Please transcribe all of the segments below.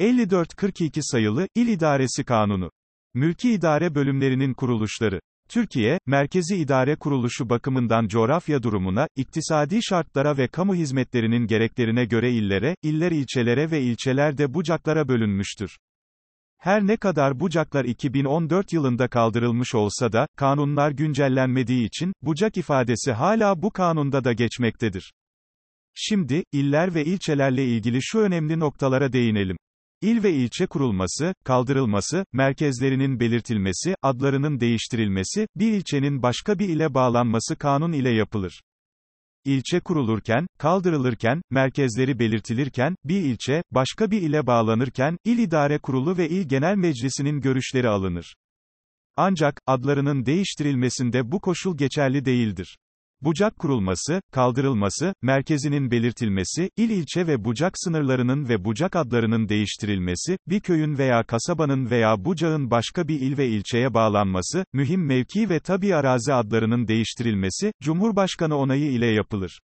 ...5442 sayılı, İl İdaresi Kanunu. Mülki idare bölümlerinin kuruluşları. Türkiye, merkezi idare kuruluşu bakımından coğrafya durumuna, iktisadi şartlara ve kamu hizmetlerinin gereklerine göre illere, iller ilçelere ve ilçeler de bucaklara bölünmüştür. Her ne kadar bucaklar 2014 yılında kaldırılmış olsa da, kanunlar güncellenmediği için, bucak ifadesi hala bu kanunda da geçmektedir. Şimdi, iller ve ilçelerle ilgili şu önemli noktalara değinelim. İl ve ilçe kurulması, kaldırılması, merkezlerinin belirtilmesi, adlarının değiştirilmesi, bir ilçenin başka bir ile bağlanması kanun ile yapılır. İlçe kurulurken, kaldırılırken, merkezleri belirtilirken, bir ilçe, başka bir ile bağlanırken, İl İdare Kurulu ve İl Genel Meclisi'nin görüşleri alınır. Ancak, adlarının değiştirilmesinde bu koşul geçerli değildir. Bucak kurulması, kaldırılması, merkezinin belirtilmesi, il ilçe ve bucak sınırlarının ve bucak adlarının değiştirilmesi, bir köyün veya kasabanın veya bucağın başka bir il ve ilçeye bağlanması, mühim mevki ve tabi arazi adlarının değiştirilmesi, Cumhurbaşkanı onayı ile yapılır.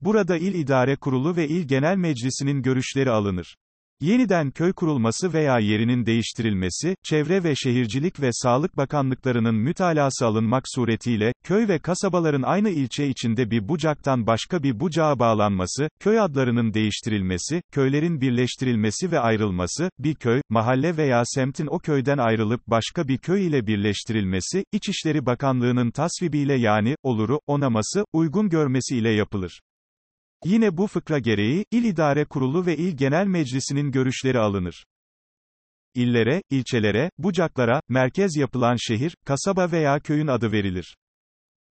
Burada il idare kurulu ve il genel meclisinin görüşleri alınır. Yeniden köy kurulması veya yerinin değiştirilmesi, Çevre ve Şehircilik ve Sağlık Bakanlıklarının mütalası alınmak suretiyle, köy ve kasabaların aynı ilçe içinde bir bucaktan başka bir bucağa bağlanması, köy adlarının değiştirilmesi, köylerin birleştirilmesi ve ayrılması, bir köy, mahalle veya semtin o köyden ayrılıp başka bir köy ile birleştirilmesi, İçişleri Bakanlığı'nın tasvibiyle yani, oluru, onaması, uygun görmesi ile yapılır. Yine bu fıkra gereği, İl İdare Kurulu ve İl Genel Meclisi'nin görüşleri alınır. İllere, ilçelere, bucaklara, merkez yapılan şehir, kasaba veya köyün adı verilir.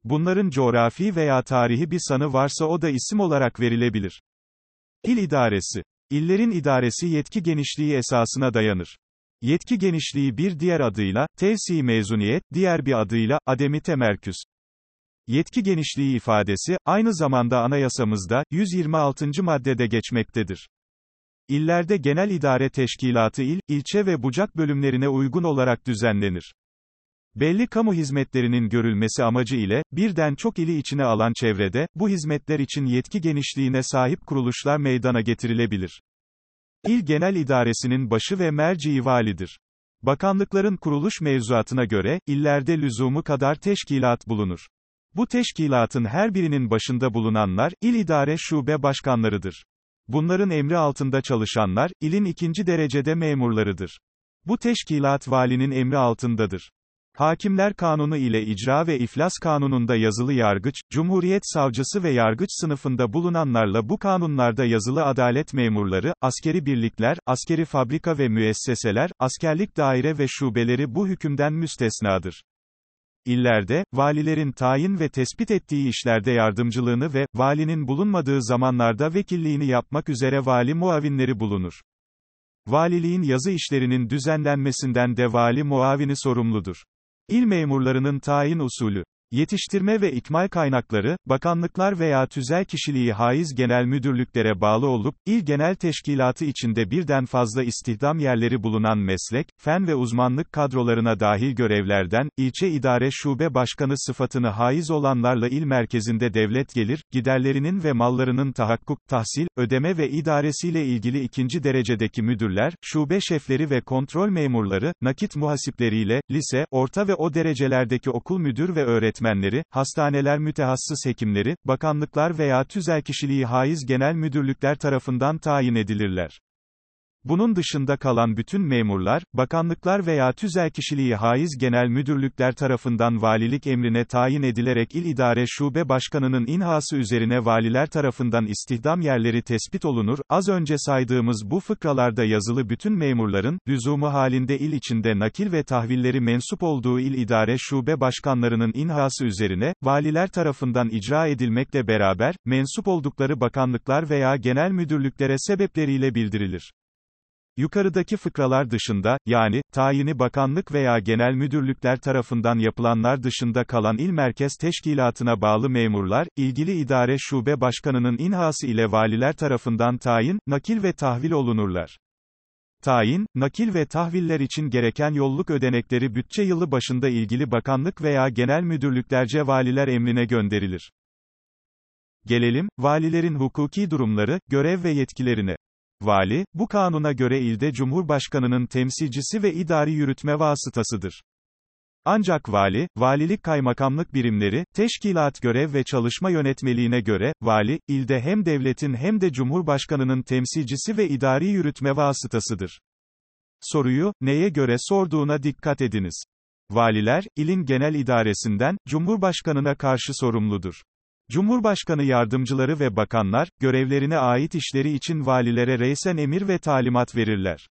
Bunların coğrafi veya tarihi bir sanı varsa o da isim olarak verilebilir. İl idaresi. İllerin idaresi yetki genişliği esasına dayanır. Yetki genişliği bir diğer adıyla, tevsi mezuniyet, diğer bir adıyla, ademi temerküs. Yetki genişliği ifadesi, aynı zamanda anayasamızda, 126. maddede geçmektedir. İllerde genel idare teşkilatı il, ilçe ve bucak bölümlerine uygun olarak düzenlenir. Belli kamu hizmetlerinin görülmesi amacı ile, birden çok ili içine alan çevrede, bu hizmetler için yetki genişliğine sahip kuruluşlar meydana getirilebilir. İl Genel İdaresi'nin başı ve merciği validir. Bakanlıkların kuruluş mevzuatına göre, illerde lüzumu kadar teşkilat bulunur. Bu teşkilatın her birinin başında bulunanlar, il idare şube başkanlarıdır. Bunların emri altında çalışanlar, ilin ikinci derecede memurlarıdır. Bu teşkilat valinin emri altındadır. Hakimler Kanunu ile icra ve iflas kanununda yazılı yargıç, Cumhuriyet savcısı ve yargıç sınıfında bulunanlarla bu kanunlarda yazılı adalet memurları, askeri birlikler, askeri fabrika ve müesseseler, askerlik daire ve şubeleri bu hükümden müstesnadır. İllerde, valilerin tayin ve tespit ettiği işlerde yardımcılığını ve, valinin bulunmadığı zamanlarda vekilliğini yapmak üzere vali muavinleri bulunur. Valiliğin yazı işlerinin düzenlenmesinden de vali muavini sorumludur. İl memurlarının tayin usulü Yetiştirme ve ikmal kaynakları, bakanlıklar veya tüzel kişiliği haiz genel müdürlüklere bağlı olup, il genel teşkilatı içinde birden fazla istihdam yerleri bulunan meslek, fen ve uzmanlık kadrolarına dahil görevlerden, ilçe idare şube başkanı sıfatını haiz olanlarla il merkezinde devlet gelir, giderlerinin ve mallarının tahakkuk, tahsil, ödeme ve idaresiyle ilgili ikinci derecedeki müdürler, şube şefleri ve kontrol memurları, nakit muhasipleriyle, lise, orta ve o derecelerdeki okul müdür ve öğretmenleri, öğretmenleri, hastaneler mütehassıs hekimleri, bakanlıklar veya tüzel kişiliği haiz genel müdürlükler tarafından tayin edilirler. Bunun dışında kalan bütün memurlar, bakanlıklar veya tüzel kişiliği haiz genel müdürlükler tarafından valilik emrine tayin edilerek il idare şube başkanının inhası üzerine valiler tarafından istihdam yerleri tespit olunur. Az önce saydığımız bu fıkralarda yazılı bütün memurların, lüzumu halinde il içinde nakil ve tahvilleri mensup olduğu il idare şube başkanlarının inhası üzerine, valiler tarafından icra edilmekle beraber, mensup oldukları bakanlıklar veya genel müdürlüklere sebepleriyle bildirilir. Yukarıdaki fıkralar dışında, yani, tayini bakanlık veya genel müdürlükler tarafından yapılanlar dışında kalan il merkez teşkilatına bağlı memurlar, ilgili idare şube başkanının inhası ile valiler tarafından tayin, nakil ve tahvil olunurlar. Tayin, nakil ve tahviller için gereken yolluk ödenekleri bütçe yılı başında ilgili bakanlık veya genel müdürlüklerce valiler emrine gönderilir. Gelelim, valilerin hukuki durumları, görev ve yetkilerine. Vali, bu kanuna göre ilde Cumhurbaşkanının temsilcisi ve idari yürütme vasıtasıdır. Ancak vali, valilik kaymakamlık birimleri, teşkilat görev ve çalışma yönetmeliğine göre, vali, ilde hem devletin hem de Cumhurbaşkanının temsilcisi ve idari yürütme vasıtasıdır. Soruyu, neye göre sorduğuna dikkat ediniz. Valiler, ilin genel idaresinden, Cumhurbaşkanına karşı sorumludur. Cumhurbaşkanı yardımcıları ve bakanlar, görevlerine ait işleri için valilere reysen emir ve talimat verirler.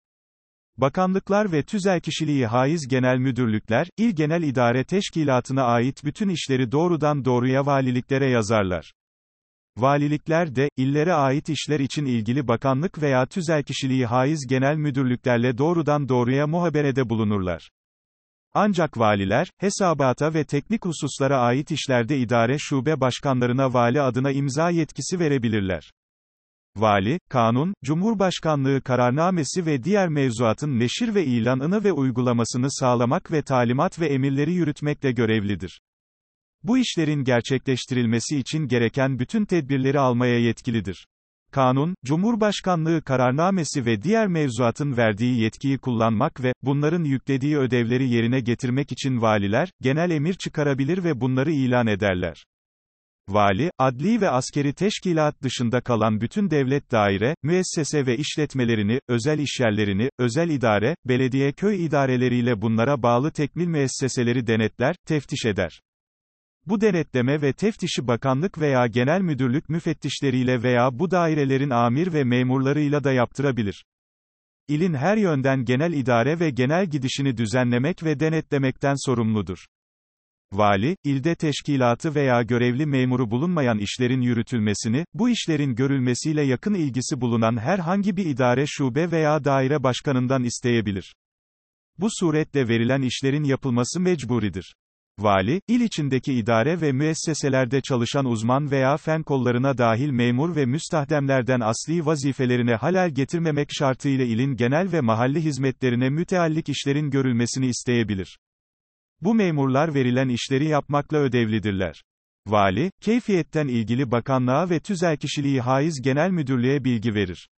Bakanlıklar ve tüzelkişiliği haiz genel müdürlükler, il genel idare teşkilatına ait bütün işleri doğrudan doğruya valiliklere yazarlar. Valilikler de, illere ait işler için ilgili bakanlık veya tüzelkişiliği haiz genel müdürlüklerle doğrudan doğruya muhaberede bulunurlar. Ancak valiler, hesabata ve teknik hususlara ait işlerde idare şube başkanlarına vali adına imza yetkisi verebilirler. Vali, kanun, Cumhurbaşkanlığı kararnamesi ve diğer mevzuatın neşir ve ilanını ve uygulamasını sağlamak ve talimat ve emirleri yürütmekle görevlidir. Bu işlerin gerçekleştirilmesi için gereken bütün tedbirleri almaya yetkilidir. Kanun, Cumhurbaşkanlığı kararnamesi ve diğer mevzuatın verdiği yetkiyi kullanmak ve, bunların yüklediği ödevleri yerine getirmek için valiler, genel emir çıkarabilir ve bunları ilan ederler. Vali, adli ve askeri teşkilat dışında kalan bütün devlet daire, müessese ve işletmelerini, özel işyerlerini, özel idare, belediye köy idareleriyle bunlara bağlı tekmil müesseseleri denetler, teftiş eder. Bu denetleme ve teftişi bakanlık veya genel müdürlük müfettişleriyle veya bu dairelerin amir ve memurlarıyla da yaptırabilir. İlin her yönden genel idare ve genel gidişini düzenlemek ve denetlemekten sorumludur. Vali, ilde teşkilatı veya görevli memuru bulunmayan işlerin yürütülmesini, bu işlerin görülmesiyle yakın ilgisi bulunan herhangi bir idare şube veya daire başkanından isteyebilir. Bu suretle verilen işlerin yapılması mecburidir. Vali, il içindeki idare ve müesseselerde çalışan uzman veya fen kollarına dahil memur ve müstahdemlerden asli vazifelerine halel getirmemek şartıyla ilin genel ve mahalli hizmetlerine müteallik işlerin görülmesini isteyebilir. Bu memurlar verilen işleri yapmakla ödevlidirler. Vali, keyfiyetten ilgili bakanlığa ve tüzelkişiliği haiz genel müdürlüğe bilgi verir.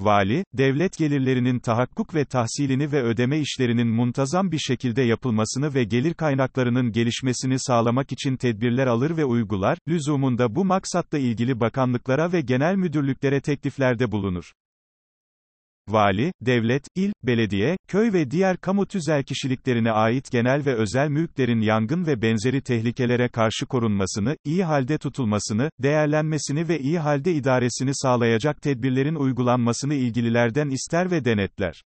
Vali, devlet gelirlerinin tahakkuk ve tahsilini ve ödeme işlerinin muntazam bir şekilde yapılmasını ve gelir kaynaklarının gelişmesini sağlamak için tedbirler alır ve uygular, lüzumunda bu maksatla ilgili bakanlıklara ve genel müdürlüklere tekliflerde bulunur. Vali, devlet, il, belediye, köy ve diğer kamu tüzel kişiliklerine ait genel ve özel mülklerin yangın ve benzeri tehlikelere karşı korunmasını, iyi halde tutulmasını, değerlenmesini ve iyi halde idaresini sağlayacak tedbirlerin uygulanmasını ilgililerden ister ve denetler.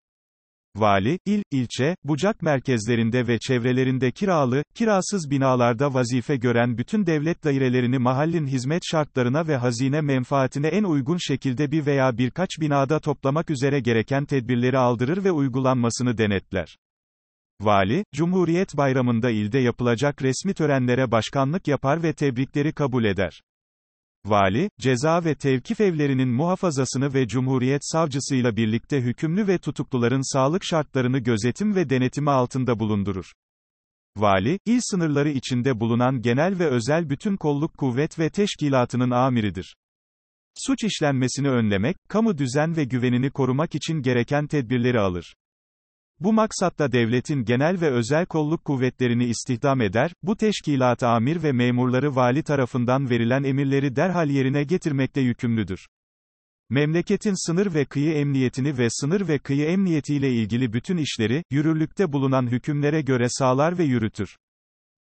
Vali, il, ilçe, bucak merkezlerinde ve çevrelerinde kiralı, kirasız binalarda vazife gören bütün devlet dairelerini mahallin hizmet şartlarına ve hazine menfaatine en uygun şekilde bir veya birkaç binada toplamak üzere gereken tedbirleri aldırır ve uygulanmasını denetler. Vali, Cumhuriyet Bayramı'nda ilde yapılacak resmi törenlere başkanlık yapar ve tebrikleri kabul eder. Vali, ceza ve tevkif evlerinin muhafazasını ve Cumhuriyet Savcısıyla birlikte hükümlü ve tutukluların sağlık şartlarını gözetim ve denetimi altında bulundurur. Vali, il sınırları içinde bulunan genel ve özel bütün kolluk kuvvet ve teşkilatının amiridir. Suç işlenmesini önlemek, kamu düzen ve güvenini korumak için gereken tedbirleri alır. Bu maksatla devletin genel ve özel kolluk kuvvetlerini istihdam eder, bu teşkilat amir ve memurları vali tarafından verilen emirleri derhal yerine getirmekte yükümlüdür. Memleketin sınır ve kıyı emniyetini ve sınır ve kıyı emniyetiyle ilgili bütün işleri, yürürlükte bulunan hükümlere göre sağlar ve yürütür.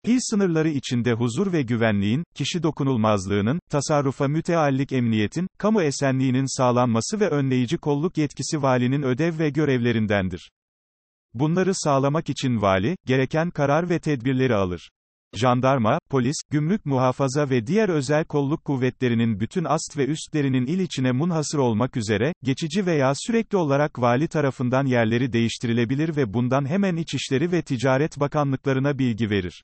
İl sınırları içinde huzur ve güvenliğin, kişi dokunulmazlığının, tasarrufa müteallik emniyetin, kamu esenliğinin sağlanması ve önleyici kolluk yetkisi valinin ödev ve görevlerindendir. Bunları sağlamak için vali, gereken karar ve tedbirleri alır. Jandarma, polis, gümrük muhafaza ve diğer özel kolluk kuvvetlerinin bütün ast ve üstlerinin il içine munhasır olmak üzere, geçici veya sürekli olarak vali tarafından yerleri değiştirilebilir ve bundan hemen İçişleri ve Ticaret Bakanlıklarına bilgi verir.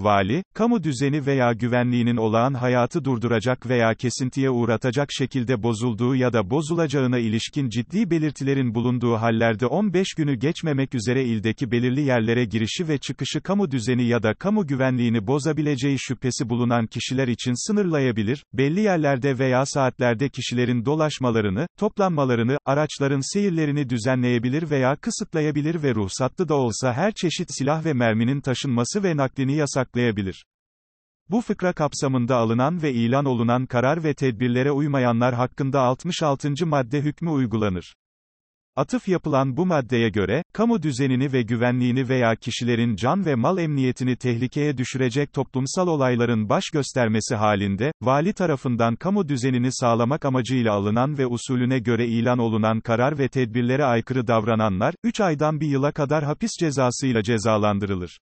Vali, kamu düzeni veya güvenliğinin olağan hayatı durduracak veya kesintiye uğratacak şekilde bozulduğu ya da bozulacağına ilişkin ciddi belirtilerin bulunduğu hallerde 15 günü geçmemek üzere ildeki belirli yerlere girişi ve çıkışı kamu düzeni ya da kamu güvenliğini bozabileceği şüphesi bulunan kişiler için sınırlayabilir, belli yerlerde veya saatlerde kişilerin dolaşmalarını, toplanmalarını, araçların seyirlerini düzenleyebilir veya kısıtlayabilir ve ruhsatlı da olsa her çeşit silah ve merminin taşınması ve naklini yasaklayabilir. Bu fıkra kapsamında alınan ve ilan olunan karar ve tedbirlere uymayanlar hakkında 66. madde hükmü uygulanır. Atıf yapılan bu maddeye göre, kamu düzenini ve güvenliğini veya kişilerin can ve mal emniyetini tehlikeye düşürecek toplumsal olayların baş göstermesi halinde, vali tarafından kamu düzenini sağlamak amacıyla alınan ve usulüne göre ilan olunan karar ve tedbirlere aykırı davrananlar, 3 aydan bir yıla kadar hapis cezasıyla cezalandırılır.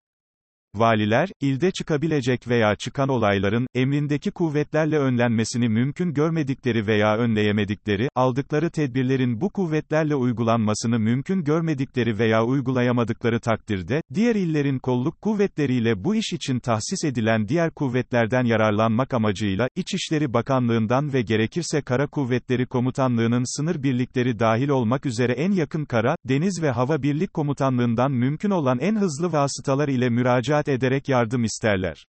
Valiler, ilde çıkabilecek veya çıkan olayların, emrindeki kuvvetlerle önlenmesini mümkün görmedikleri veya önleyemedikleri, aldıkları tedbirlerin bu kuvvetlerle uygulanmasını mümkün görmedikleri veya uygulayamadıkları takdirde, diğer illerin kolluk kuvvetleriyle bu iş için tahsis edilen diğer kuvvetlerden yararlanmak amacıyla, İçişleri Bakanlığından ve gerekirse Kara Kuvvetleri Komutanlığının sınır birlikleri dahil olmak üzere en yakın kara, deniz ve hava birlik komutanlığından mümkün olan en hızlı vasıtalar ile müracaat müracaat ederek yardım isterler.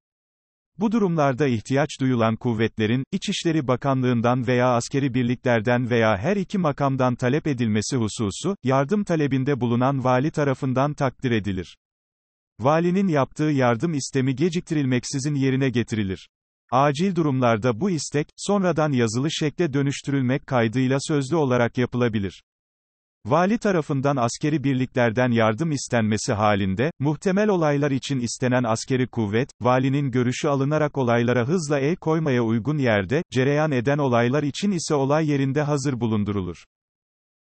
Bu durumlarda ihtiyaç duyulan kuvvetlerin, İçişleri Bakanlığından veya askeri birliklerden veya her iki makamdan talep edilmesi hususu, yardım talebinde bulunan vali tarafından takdir edilir. Valinin yaptığı yardım istemi geciktirilmeksizin yerine getirilir. Acil durumlarda bu istek, sonradan yazılı şekle dönüştürülmek kaydıyla sözlü olarak yapılabilir. Vali tarafından askeri birliklerden yardım istenmesi halinde, muhtemel olaylar için istenen askeri kuvvet, valinin görüşü alınarak olaylara hızla el koymaya uygun yerde, cereyan eden olaylar için ise olay yerinde hazır bulundurulur.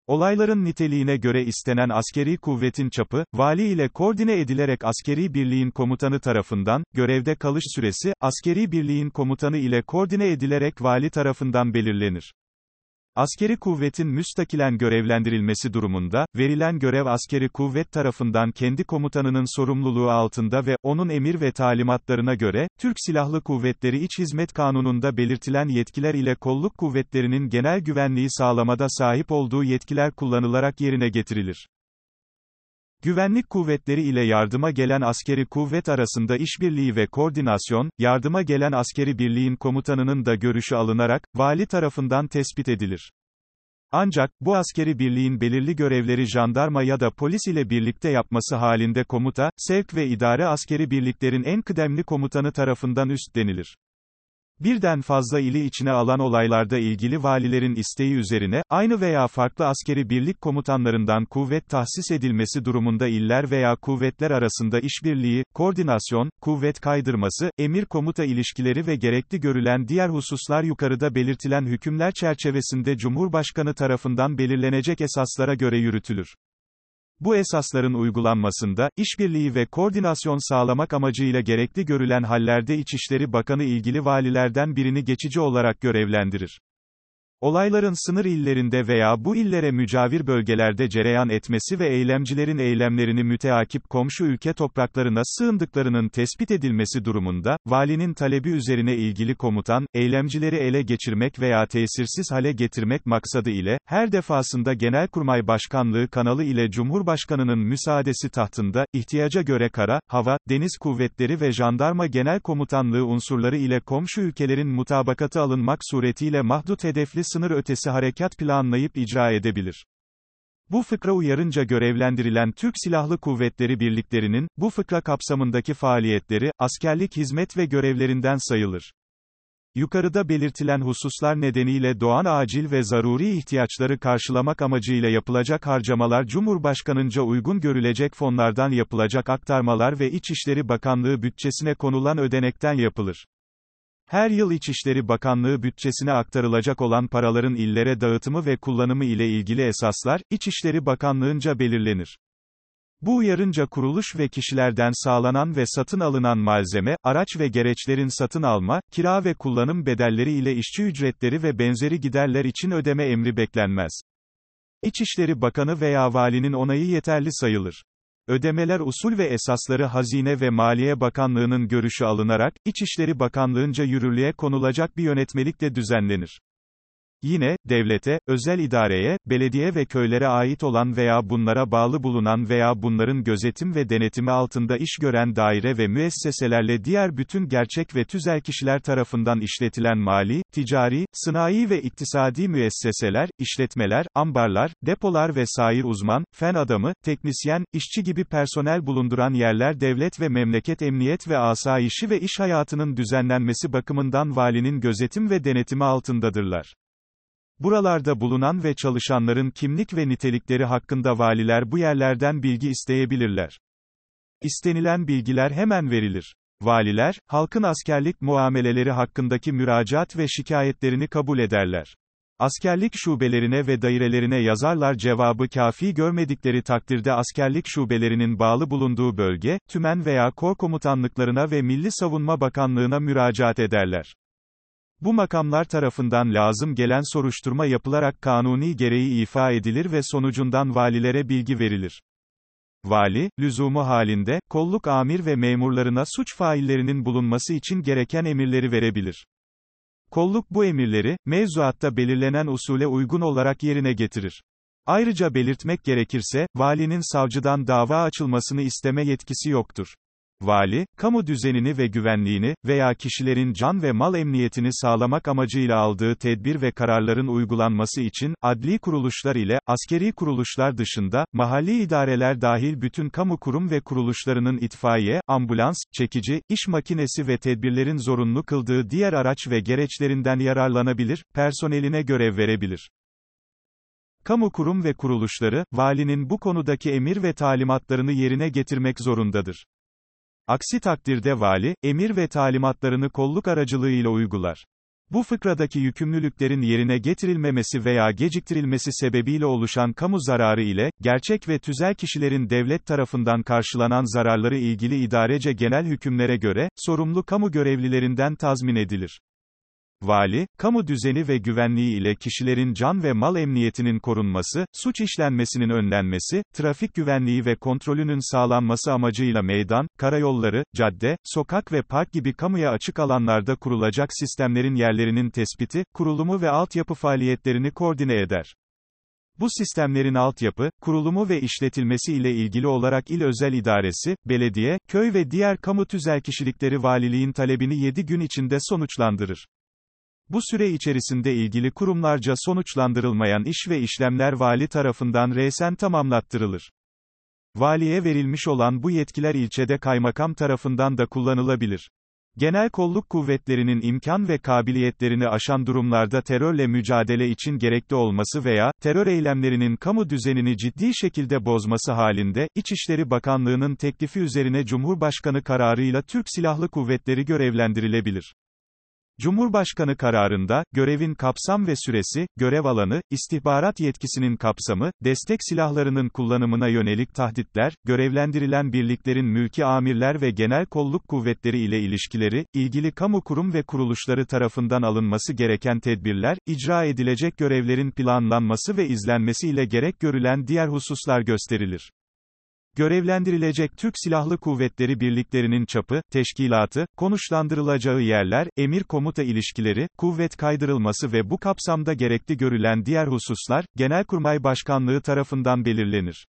Olayların niteliğine göre istenen askeri kuvvetin çapı, vali ile koordine edilerek askeri birliğin komutanı tarafından, görevde kalış süresi, askeri birliğin komutanı ile koordine edilerek vali tarafından belirlenir. Askeri kuvvetin müstakilen görevlendirilmesi durumunda, verilen görev askeri kuvvet tarafından kendi komutanının sorumluluğu altında ve, onun emir ve talimatlarına göre, Türk Silahlı Kuvvetleri İç Hizmet Kanunu'nda belirtilen yetkiler ile kolluk kuvvetlerinin genel güvenliği sağlamada sahip olduğu yetkiler kullanılarak yerine getirilir. Güvenlik kuvvetleri ile yardıma gelen askeri kuvvet arasında işbirliği ve koordinasyon, yardıma gelen askeri birliğin komutanının da görüşü alınarak, vali tarafından tespit edilir. Ancak, bu askeri birliğin belirli görevleri jandarma ya da polis ile birlikte yapması halinde komuta, sevk ve idare askeri birliklerin en kıdemli komutanı tarafından üstlenilir. Birden fazla ili içine alan olaylarda ilgili valilerin isteği üzerine, aynı veya farklı askeri birlik komutanlarından kuvvet tahsis edilmesi durumunda iller veya kuvvetler arasında işbirliği, koordinasyon, kuvvet kaydırması, emir-komuta ilişkileri ve gerekli görülen diğer hususlar yukarıda belirtilen hükümler çerçevesinde Cumhurbaşkanı tarafından belirlenecek esaslara göre yürütülür. Bu esasların uygulanmasında, işbirliği ve koordinasyon sağlamak amacıyla gerekli görülen hallerde İçişleri Bakanı ilgili valilerden birini geçici olarak görevlendirir. Olayların sınır illerinde veya bu illere mücavir bölgelerde cereyan etmesi ve eylemcilerin eylemlerini müteakip komşu ülke topraklarına sığındıklarının tespit edilmesi durumunda, valinin talebi üzerine ilgili komutan, eylemcileri ele geçirmek veya tesirsiz hale getirmek maksadı ile, her defasında Genelkurmay Başkanlığı kanalı ile Cumhurbaşkanının müsaadesi tahtında, ihtiyaca göre kara, hava, deniz kuvvetleri ve jandarma genel komutanlığı unsurları ile komşu ülkelerin mutabakatı alınmak suretiyle mahdut hedefli sınır ötesi harekat planlayıp icra edebilir. Bu fıkra uyarınca görevlendirilen Türk Silahlı Kuvvetleri birliklerinin, bu fıkra kapsamındaki faaliyetleri, askerlik hizmet ve görevlerinden sayılır. Yukarıda belirtilen hususlar nedeniyle doğan acil ve zaruri ihtiyaçları karşılamak amacıyla yapılacak harcamalar Cumhurbaşkanınca uygun görülecek fonlardan yapılacak aktarmalar ve İçişleri Bakanlığı bütçesine konulan ödenekten yapılır. Her yıl İçişleri Bakanlığı bütçesine aktarılacak olan paraların illere dağıtımı ve kullanımı ile ilgili esaslar, İçişleri Bakanlığınca belirlenir. Bu uyarınca kuruluş ve kişilerden sağlanan ve satın alınan malzeme, araç ve gereçlerin satın alma, kira ve kullanım bedelleri ile işçi ücretleri ve benzeri giderler için ödeme emri beklenmez. İçişleri Bakanı veya valinin onayı yeterli sayılır. Ödemeler usul ve esasları Hazine ve Maliye Bakanlığı'nın görüşü alınarak, İçişleri Bakanlığı'nca yürürlüğe konulacak bir yönetmelikle düzenlenir. Yine, devlete, özel idareye, belediye ve köylere ait olan veya bunlara bağlı bulunan veya bunların gözetim ve denetimi altında iş gören daire ve müesseselerle diğer bütün gerçek ve tüzel kişiler tarafından işletilen mali, ticari, sınai ve iktisadi müesseseler, işletmeler, ambarlar, depolar ve sair uzman, fen adamı, teknisyen, işçi gibi personel bulunduran yerler devlet ve memleket emniyet ve asayişi ve iş hayatının düzenlenmesi bakımından valinin gözetim ve denetimi altındadırlar. Buralarda bulunan ve çalışanların kimlik ve nitelikleri hakkında valiler bu yerlerden bilgi isteyebilirler. İstenilen bilgiler hemen verilir. Valiler, halkın askerlik muameleleri hakkındaki müracaat ve şikayetlerini kabul ederler. Askerlik şubelerine ve dairelerine yazarlar cevabı kafi görmedikleri takdirde askerlik şubelerinin bağlı bulunduğu bölge, tümen veya kor komutanlıklarına ve Milli Savunma Bakanlığına müracaat ederler. Bu makamlar tarafından lazım gelen soruşturma yapılarak kanuni gereği ifa edilir ve sonucundan valilere bilgi verilir. Vali, lüzumu halinde, kolluk amir ve memurlarına suç faillerinin bulunması için gereken emirleri verebilir. Kolluk bu emirleri, mevzuatta belirlenen usule uygun olarak yerine getirir. Ayrıca belirtmek gerekirse, valinin savcıdan dava açılmasını isteme yetkisi yoktur. Vali, kamu düzenini ve güvenliğini veya kişilerin can ve mal emniyetini sağlamak amacıyla aldığı tedbir ve kararların uygulanması için, adli kuruluşlar ile, askeri kuruluşlar dışında, mahalli idareler dahil bütün kamu kurum ve kuruluşlarının itfaiye, ambulans, çekici, iş makinesi ve tedbirlerin zorunlu kıldığı diğer araç ve gereçlerinden yararlanabilir, personeline görev verebilir. Kamu kurum ve kuruluşları, valinin bu konudaki emir ve talimatlarını yerine getirmek zorundadır. Aksi takdirde vali, emir ve talimatlarını kolluk aracılığıyla uygular. Bu fıkradaki yükümlülüklerin yerine getirilmemesi veya geciktirilmesi sebebiyle oluşan kamu zararı ile, gerçek ve tüzel kişilerin devlet tarafından karşılanan zararları ilgili idarece genel hükümlere göre, sorumlu kamu görevlilerinden tazmin edilir. Vali, kamu düzeni ve güvenliği ile kişilerin can ve mal emniyetinin korunması, suç işlenmesinin önlenmesi, trafik güvenliği ve kontrolünün sağlanması amacıyla meydan, karayolları, cadde, sokak ve park gibi kamuya açık alanlarda kurulacak sistemlerin yerlerinin tespiti, kurulumu ve altyapı faaliyetlerini koordine eder. Bu sistemlerin altyapı, kurulumu ve işletilmesi ile ilgili olarak il özel idaresi, belediye, köy ve diğer kamu tüzel kişilikleri valiliğin talebini 7 gün içinde sonuçlandırır. Bu süre içerisinde ilgili kurumlarca sonuçlandırılmayan iş ve işlemler vali tarafından resen tamamlattırılır. Valiye verilmiş olan bu yetkiler ilçede kaymakam tarafından da kullanılabilir. Genel kolluk kuvvetlerinin imkan ve kabiliyetlerini aşan durumlarda terörle mücadele için gerekli olması veya, terör eylemlerinin kamu düzenini ciddi şekilde bozması halinde, İçişleri Bakanlığı'nın teklifi üzerine Cumhurbaşkanı kararıyla Türk Silahlı Kuvvetleri görevlendirilebilir. Cumhurbaşkanı kararında, görevin kapsam ve süresi, görev alanı, istihbarat yetkisinin kapsamı, destek silahlarının kullanımına yönelik tahditler, görevlendirilen birliklerin mülki amirler ve genel kolluk kuvvetleri ile ilişkileri, ilgili kamu kurum ve kuruluşları tarafından alınması gereken tedbirler, icra edilecek görevlerin planlanması ve izlenmesi ile gerek görülen diğer hususlar gösterilir. Görevlendirilecek Türk Silahlı Kuvvetleri birliklerinin çapı, teşkilatı, konuşlandırılacağı yerler, emir komuta ilişkileri, kuvvet kaydırılması ve bu kapsamda gerekli görülen diğer hususlar, Genelkurmay Başkanlığı tarafından belirlenir.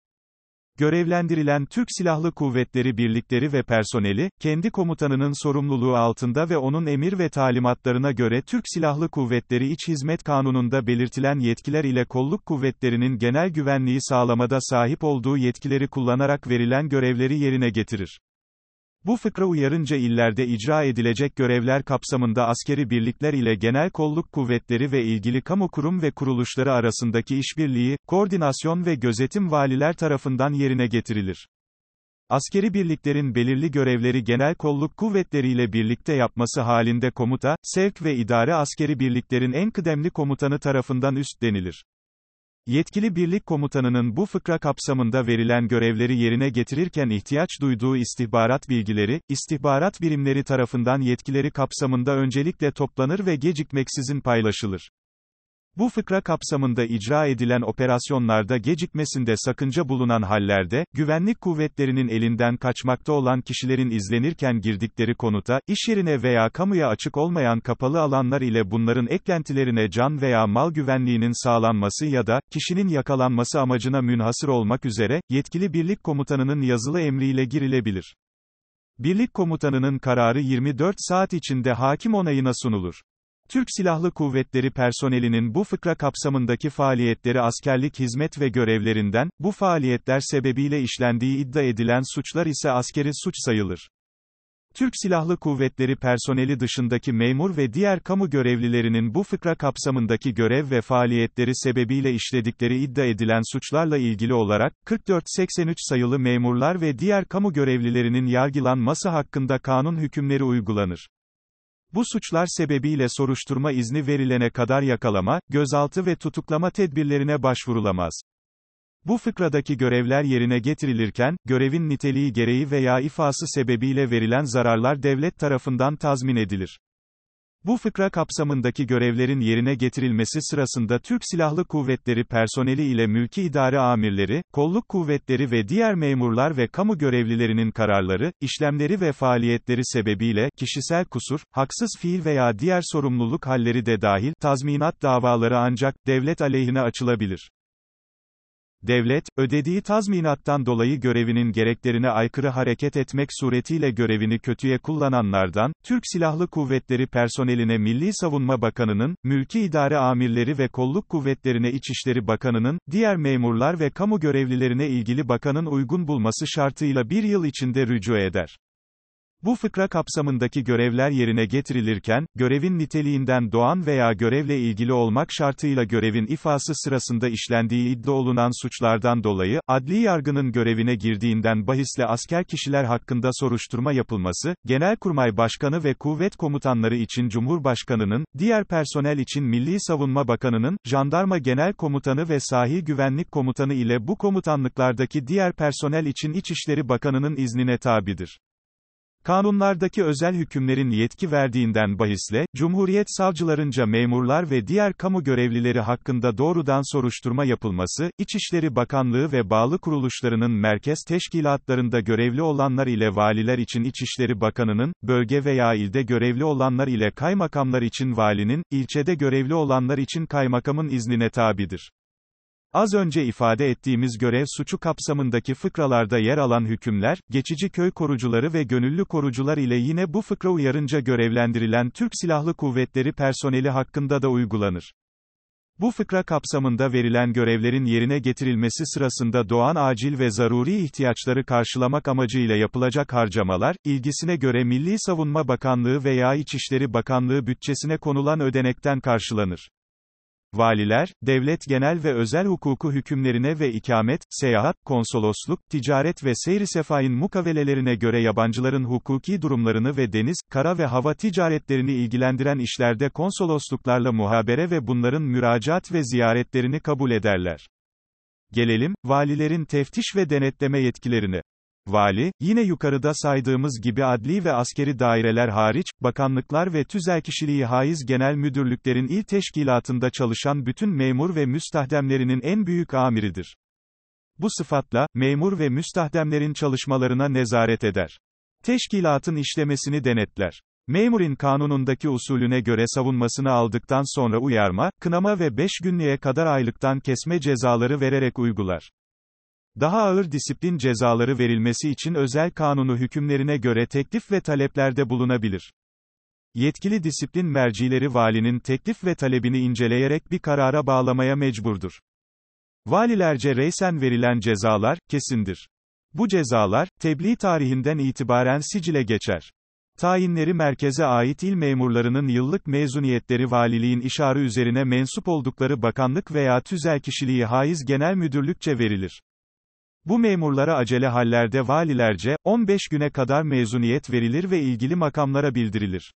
Görevlendirilen Türk Silahlı Kuvvetleri birlikleri ve personeli, kendi komutanının sorumluluğu altında ve onun emir ve talimatlarına göre Türk Silahlı Kuvvetleri İç Hizmet Kanunu'nda belirtilen yetkiler ile kolluk kuvvetlerinin genel güvenliği sağlamada sahip olduğu yetkileri kullanarak verilen görevleri yerine getirir. Bu fıkra uyarınca illerde icra edilecek görevler kapsamında askeri birlikler ile genel kolluk kuvvetleri ve ilgili kamu kurum ve kuruluşları arasındaki işbirliği, koordinasyon ve gözetim valiler tarafından yerine getirilir. Askeri birliklerin belirli görevleri genel kolluk kuvvetleriyle birlikte yapması halinde komuta, sevk ve idare askeri birliklerin en kıdemli komutanı tarafından üstlenilir. Yetkili birlik komutanının bu fıkra kapsamında verilen görevleri yerine getirirken ihtiyaç duyduğu istihbarat bilgileri, istihbarat birimleri tarafından yetkileri kapsamında öncelikle toplanır ve gecikmeksizin paylaşılır. Bu fıkra kapsamında icra edilen operasyonlarda gecikmesinde sakınca bulunan hallerde, güvenlik kuvvetlerinin elinden kaçmakta olan kişilerin izlenirken girdikleri konuta, iş yerine veya kamuya açık olmayan kapalı alanlar ile bunların eklentilerine can veya mal güvenliğinin sağlanması ya da, kişinin yakalanması amacına münhasır olmak üzere, yetkili birlik komutanının yazılı emriyle girilebilir. Birlik komutanının kararı 24 saat içinde hakim onayına sunulur. Türk Silahlı Kuvvetleri personelinin bu fıkra kapsamındaki faaliyetleri askerlik hizmet ve görevlerinden, bu faaliyetler sebebiyle işlendiği iddia edilen suçlar ise askeri suç sayılır. Türk Silahlı Kuvvetleri personeli dışındaki memur ve diğer kamu görevlilerinin bu fıkra kapsamındaki görev ve faaliyetleri sebebiyle işledikleri iddia edilen suçlarla ilgili olarak, 44-83 sayılı memurlar ve diğer kamu görevlilerinin yargılanması hakkında kanun hükümleri uygulanır. Bu suçlar sebebiyle soruşturma izni verilene kadar yakalama, gözaltı ve tutuklama tedbirlerine başvurulamaz. Bu fıkradaki görevler yerine getirilirken, görevin niteliği gereği veya ifası sebebiyle verilen zararlar devlet tarafından tazmin edilir. Bu fıkra kapsamındaki görevlerin yerine getirilmesi sırasında Türk Silahlı Kuvvetleri personeli ile mülki idare amirleri, kolluk kuvvetleri ve diğer memurlar ve kamu görevlilerinin kararları, işlemleri ve faaliyetleri sebebiyle, kişisel kusur, haksız fiil veya diğer sorumluluk halleri de dahil, tazminat davaları ancak, devlet aleyhine açılabilir. Devlet, ödediği tazminattan dolayı görevinin gereklerine aykırı hareket etmek suretiyle görevini kötüye kullananlardan, Türk Silahlı Kuvvetleri personeline Milli Savunma Bakanı'nın, mülki idare amirleri ve kolluk kuvvetlerine İçişleri Bakanı'nın, diğer memurlar ve kamu görevlilerine ilgili bakanın uygun bulması şartıyla bir yıl içinde rücu eder. Bu fıkra kapsamındaki görevler yerine getirilirken, görevin niteliğinden doğan veya görevle ilgili olmak şartıyla görevin ifası sırasında işlendiği iddia olunan suçlardan dolayı, adli yargının görevine girdiğinden bahisle asker kişiler hakkında soruşturma yapılması, Genelkurmay Başkanı ve kuvvet komutanları için Cumhurbaşkanı'nın, diğer personel için Milli Savunma Bakanı'nın, Jandarma Genel Komutanı ve Sahil Güvenlik Komutanı ile bu komutanlıklardaki diğer personel için İçişleri Bakanı'nın iznine tabidir. Kanunlardaki özel hükümlerin yetki verdiğinden bahisle, Cumhuriyet savcılarınca memurlar ve diğer kamu görevlileri hakkında doğrudan soruşturma yapılması, İçişleri Bakanlığı ve bağlı kuruluşlarının merkez teşkilatlarında görevli olanlar ile valiler için İçişleri Bakanı'nın, bölge veya ilde görevli olanlar ile kaymakamlar için valinin, ilçede görevli olanlar için kaymakamın iznine tabidir. Az önce ifade ettiğimiz görev suçu kapsamındaki fıkralarda yer alan hükümler, geçici köy korucuları ve gönüllü korucular ile yine bu fıkra uyarınca görevlendirilen Türk Silahlı Kuvvetleri personeli hakkında da uygulanır. Bu fıkra kapsamında verilen görevlerin yerine getirilmesi sırasında doğan acil ve zaruri ihtiyaçları karşılamak amacıyla yapılacak harcamalar, ilgisine göre Milli Savunma Bakanlığı veya İçişleri Bakanlığı bütçesine konulan ödenekten karşılanır. Valiler, devlet genel ve özel hukuku hükümlerine ve ikamet, seyahat, konsolosluk, ticaret ve seyri sefain mukavelelerine göre yabancıların hukuki durumlarını ve deniz, kara ve hava ticaretlerini ilgilendiren işlerde konsolosluklarla muhabere ve bunların müracaat ve ziyaretlerini kabul ederler. Gelelim, valilerin teftiş ve denetleme yetkilerine. Vali, yine yukarıda saydığımız gibi adli ve askeri daireler hariç, bakanlıklar ve tüzelkişiliği haiz genel müdürlüklerin il teşkilatında çalışan bütün memur ve müstahdemlerinin en büyük amiridir. Bu sıfatla, memur ve müstahdemlerin çalışmalarına nezaret eder. Teşkilatın işlemesini denetler. Memurin kanunundaki usulüne göre savunmasını aldıktan sonra uyarma, kınama ve 5 günlüğe kadar aylıktan kesme cezaları vererek uygular. Daha ağır disiplin cezaları verilmesi için özel kanunu hükümlerine göre teklif ve taleplerde bulunabilir. Yetkili disiplin mercileri valinin teklif ve talebini inceleyerek bir karara bağlamaya mecburdur. Valilerce reysen verilen cezalar, kesindir. Bu cezalar, tebliğ tarihinden itibaren sicile geçer. Tayinleri merkeze ait il memurlarının yıllık mezuniyetleri valiliğin işarı üzerine mensup oldukları bakanlık veya tüzel kişiliği haiz genel müdürlükçe verilir. Bu memurlara acele hallerde valilerce, 15 güne kadar mezuniyet verilir ve ilgili makamlara bildirilir.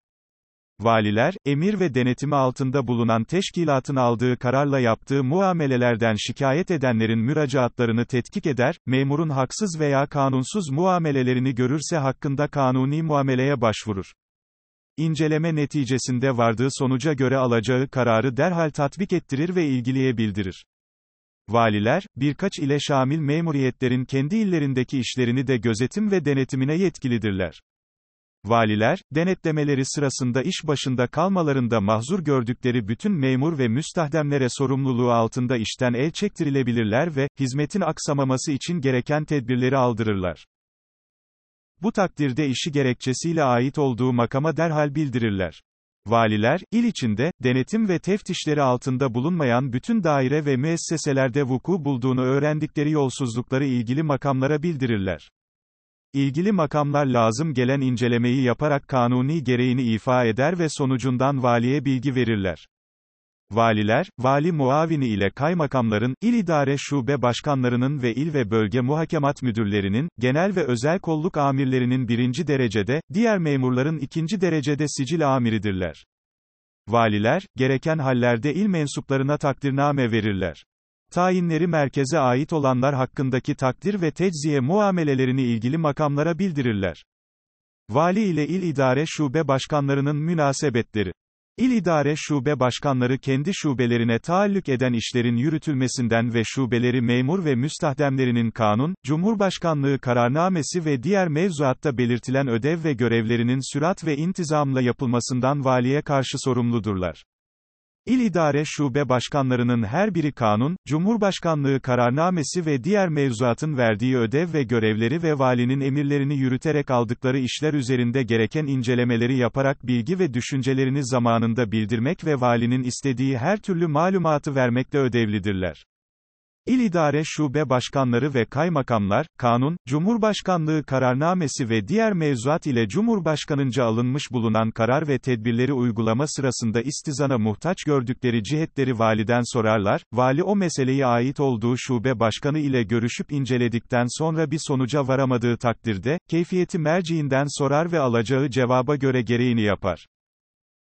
Valiler, emir ve denetimi altında bulunan teşkilatın aldığı kararla yaptığı muamelelerden şikayet edenlerin müracaatlarını tetkik eder, memurun haksız veya kanunsuz muamelelerini görürse hakkında kanuni muameleye başvurur. İnceleme neticesinde vardığı sonuca göre alacağı kararı derhal tatbik ettirir ve ilgiliye bildirir. Valiler, birkaç ile şamil memuriyetlerin kendi illerindeki işlerini de gözetim ve denetimine yetkilidirler. Valiler, denetlemeleri sırasında iş başında kalmalarında mahzur gördükleri bütün memur ve müstahdemlere sorumluluğu altında işten el çektirilebilirler ve, hizmetin aksamaması için gereken tedbirleri aldırırlar. Bu takdirde işi gerekçesiyle ait olduğu makama derhal bildirirler. Valiler, il içinde, denetim ve teftişleri altında bulunmayan bütün daire ve müesseselerde vuku bulduğunu öğrendikleri yolsuzlukları ilgili makamlara bildirirler. İlgili makamlar lazım gelen incelemeyi yaparak kanuni gereğini ifa eder ve sonucundan valiye bilgi verirler. Valiler, vali muavini ile kaymakamların, il idare şube başkanlarının ve il ve bölge muhakemat müdürlerinin, genel ve özel kolluk amirlerinin birinci derecede, diğer memurların ikinci derecede sicil amiridirler. Valiler, gereken hallerde il mensuplarına takdirname verirler. Tayinleri merkeze ait olanlar hakkındaki takdir ve tecziye muamelelerini ilgili makamlara bildirirler. Vali ile il idare şube başkanlarının münasebetleri İl idare şube başkanları kendi şubelerine taallük eden işlerin yürütülmesinden ve şubeleri memur ve müstahdemlerinin kanun, Cumhurbaşkanlığı kararnamesi ve diğer mevzuatta belirtilen ödev ve görevlerinin sürat ve intizamla yapılmasından valiye karşı sorumludurlar. İl idare şube başkanlarının her biri kanun, Cumhurbaşkanlığı kararnamesi ve diğer mevzuatın verdiği ödev ve görevleri ve valinin emirlerini yürüterek aldıkları işler üzerinde gereken incelemeleri yaparak bilgi ve düşüncelerini zamanında bildirmek ve valinin istediği her türlü malumatı vermekle ödevlidirler. İl idare şube başkanları ve kaymakamlar, kanun, Cumhurbaşkanlığı kararnamesi ve diğer mevzuat ile Cumhurbaşkanınca alınmış bulunan karar ve tedbirleri uygulama sırasında istizana muhtaç gördükleri cihetleri validen sorarlar, vali o meseleye ait olduğu şube başkanı ile görüşüp inceledikten sonra bir sonuca varamadığı takdirde, keyfiyeti merciinden sorar ve alacağı cevaba göre gereğini yapar.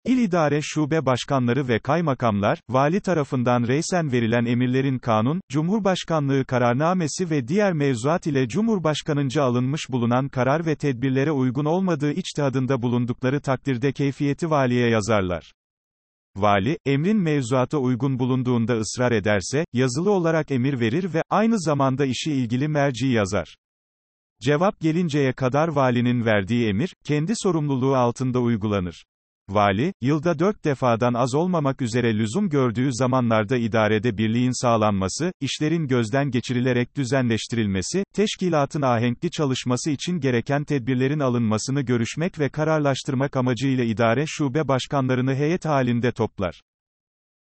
İl idare şube başkanları ve kaymakamlar, vali tarafından reysen verilen emirlerin kanun, Cumhurbaşkanlığı kararnamesi ve diğer mevzuat ile Cumhurbaşkanınca alınmış bulunan karar ve tedbirlere uygun olmadığı içtihadında bulundukları takdirde keyfiyeti valiye yazarlar. Vali, emrin mevzuata uygun bulunduğunda ısrar ederse, yazılı olarak emir verir ve, aynı zamanda işi ilgili merci yazar. Cevap gelinceye kadar valinin verdiği emir, kendi sorumluluğu altında uygulanır. Vali, yılda dört defadan az olmamak üzere lüzum gördüğü zamanlarda idarede birliğin sağlanması, işlerin gözden geçirilerek düzenleştirilmesi, teşkilatın ahenkli çalışması için gereken tedbirlerin alınmasını görüşmek ve kararlaştırmak amacıyla idare şube başkanlarını heyet halinde toplar.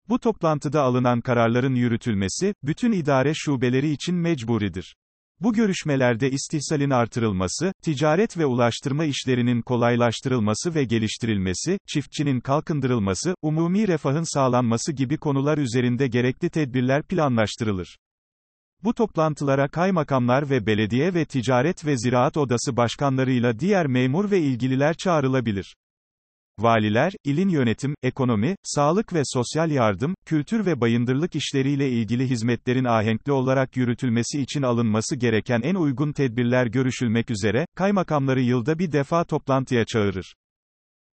Bu toplantıda alınan kararların yürütülmesi, bütün idare şubeleri için mecburidir. Bu görüşmelerde istihsalin artırılması, ticaret ve ulaştırma işlerinin kolaylaştırılması ve geliştirilmesi, çiftçinin kalkındırılması, umumi refahın sağlanması gibi konular üzerinde gerekli tedbirler planlaştırılır. Bu toplantılara kaymakamlar ve belediye ve ticaret ve ziraat odası başkanlarıyla diğer memur ve ilgililer çağrılabilir. Valiler, ilin yönetim, ekonomi, sağlık ve sosyal yardım, kültür ve bayındırlık işleriyle ilgili hizmetlerin ahenkli olarak yürütülmesi için alınması gereken en uygun tedbirler görüşülmek üzere, kaymakamları yılda bir defa toplantıya çağırır.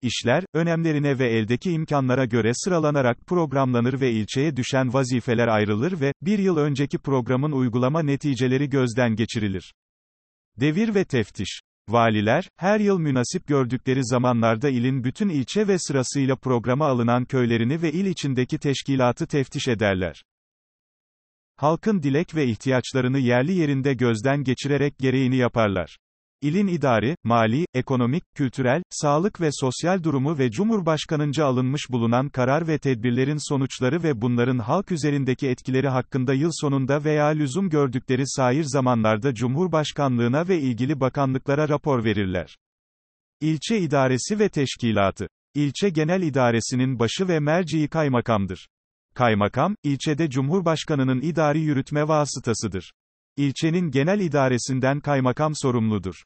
İşler, önemlerine ve eldeki imkanlara göre sıralanarak programlanır ve ilçeye düşen vazifeler ayrılır ve, bir yıl önceki programın uygulama neticeleri gözden geçirilir. Devir ve teftiş Valiler, her yıl münasip gördükleri zamanlarda ilin bütün ilçe ve sırasıyla programa alınan köylerini ve il içindeki teşkilatı teftiş ederler. Halkın dilek ve ihtiyaçlarını yerli yerinde gözden geçirerek gereğini yaparlar. İlin idari, mali, ekonomik, kültürel, sağlık ve sosyal durumu ve Cumhurbaşkanınca alınmış bulunan karar ve tedbirlerin sonuçları ve bunların halk üzerindeki etkileri hakkında yıl sonunda veya lüzum gördükleri sair zamanlarda Cumhurbaşkanlığına ve ilgili bakanlıklara rapor verirler. İlçe idaresi ve teşkilatı. İlçe genel idaresinin başı ve merciği kaymakamdır. Kaymakam, ilçede Cumhurbaşkanının idari yürütme vasıtasıdır. İlçenin genel idaresinden kaymakam sorumludur.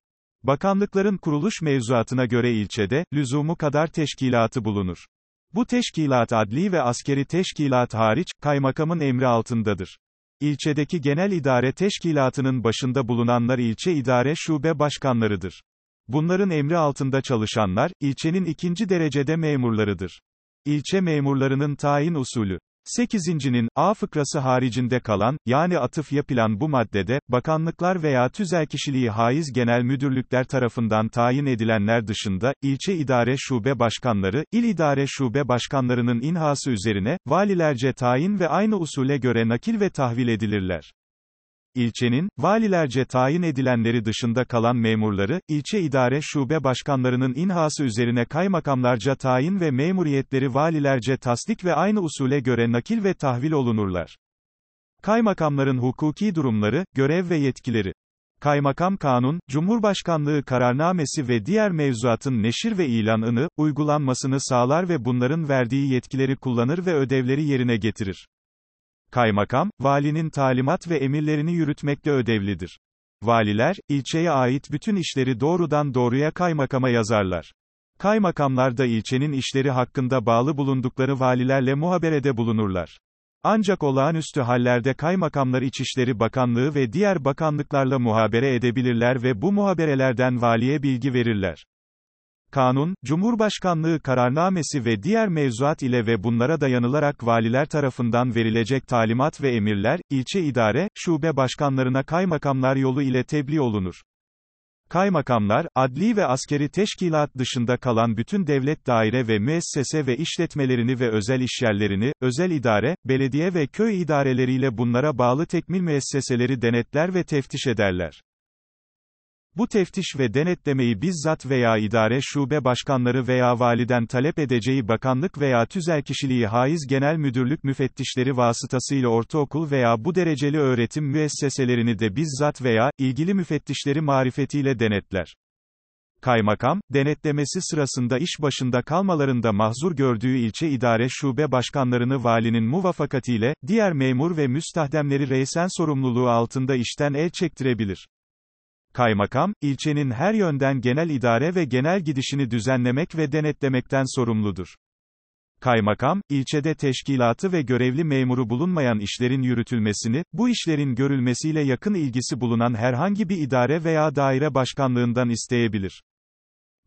Bakanlıkların kuruluş mevzuatına göre ilçede, lüzumu kadar teşkilatı bulunur. Bu teşkilat adli ve askeri teşkilat hariç, kaymakamın emri altındadır. İlçedeki genel idare teşkilatının başında bulunanlar ilçe idare şube başkanlarıdır. Bunların emri altında çalışanlar, ilçenin ikinci derecede memurlarıdır. İlçe memurlarının tayin usulü. 8.'nin, A fıkrası haricinde kalan, yani atıf yapılan bu maddede, bakanlıklar veya tüzel kişiliği haiz genel müdürlükler tarafından tayin edilenler dışında, ilçe idare şube başkanları, il idare şube başkanlarının inhası üzerine, valilerce tayin ve aynı usule göre nakil ve tahvil edilirler. İlçenin, valilerce tayin edilenleri dışında kalan memurları, ilçe idare şube başkanlarının inhası üzerine kaymakamlarca tayin ve memuriyetleri valilerce tasdik ve aynı usule göre nakil ve tahvil olunurlar. Kaymakamların hukuki durumları, görev ve yetkileri. Kaymakam Kanun, Cumhurbaşkanlığı kararnamesi ve diğer mevzuatın neşir ve ilanını, uygulanmasını sağlar ve bunların verdiği yetkileri kullanır ve ödevleri yerine getirir. Kaymakam, valinin talimat ve emirlerini yürütmekle ödevlidir. Valiler, ilçeye ait bütün işleri doğrudan doğruya kaymakama yazarlar. Kaymakamlar da ilçenin işleri hakkında bağlı bulundukları valilerle muhaberede bulunurlar. Ancak olağanüstü hallerde kaymakamlar İçişleri Bakanlığı ve diğer bakanlıklarla muhabere edebilirler ve bu muhaberelerden valiye bilgi verirler. Kanun, Cumhurbaşkanlığı kararnamesi ve diğer mevzuat ile ve bunlara dayanılarak valiler tarafından verilecek talimat ve emirler, ilçe idare, şube başkanlarına kaymakamlar yolu ile tebliğ olunur. Kaymakamlar, adli ve askeri teşkilat dışında kalan bütün devlet daire ve müessese ve işletmelerini ve özel işyerlerini, özel idare, belediye ve köy idareleriyle bunlara bağlı tekmil müesseseleri denetler ve teftiş ederler. Bu teftiş ve denetlemeyi bizzat veya idare şube başkanları veya validen talep edeceği bakanlık veya tüzel kişiliği haiz genel müdürlük müfettişleri vasıtasıyla ortaokul veya bu dereceli öğretim müesseselerini de bizzat veya, ilgili müfettişleri marifetiyle denetler. Kaymakam, denetlemesi sırasında iş başında kalmalarında mahzur gördüğü ilçe idare şube başkanlarını valinin muvafakatiyle, diğer memur ve müstahdemleri reysen sorumluluğu altında işten el çektirebilir. Kaymakam, ilçenin her yönden genel idare ve genel gidişini düzenlemek ve denetlemekten sorumludur. Kaymakam, ilçede teşkilatı ve görevli memuru bulunmayan işlerin yürütülmesini, bu işlerin görülmesiyle yakın ilgisi bulunan herhangi bir idare veya daire başkanlığından isteyebilir.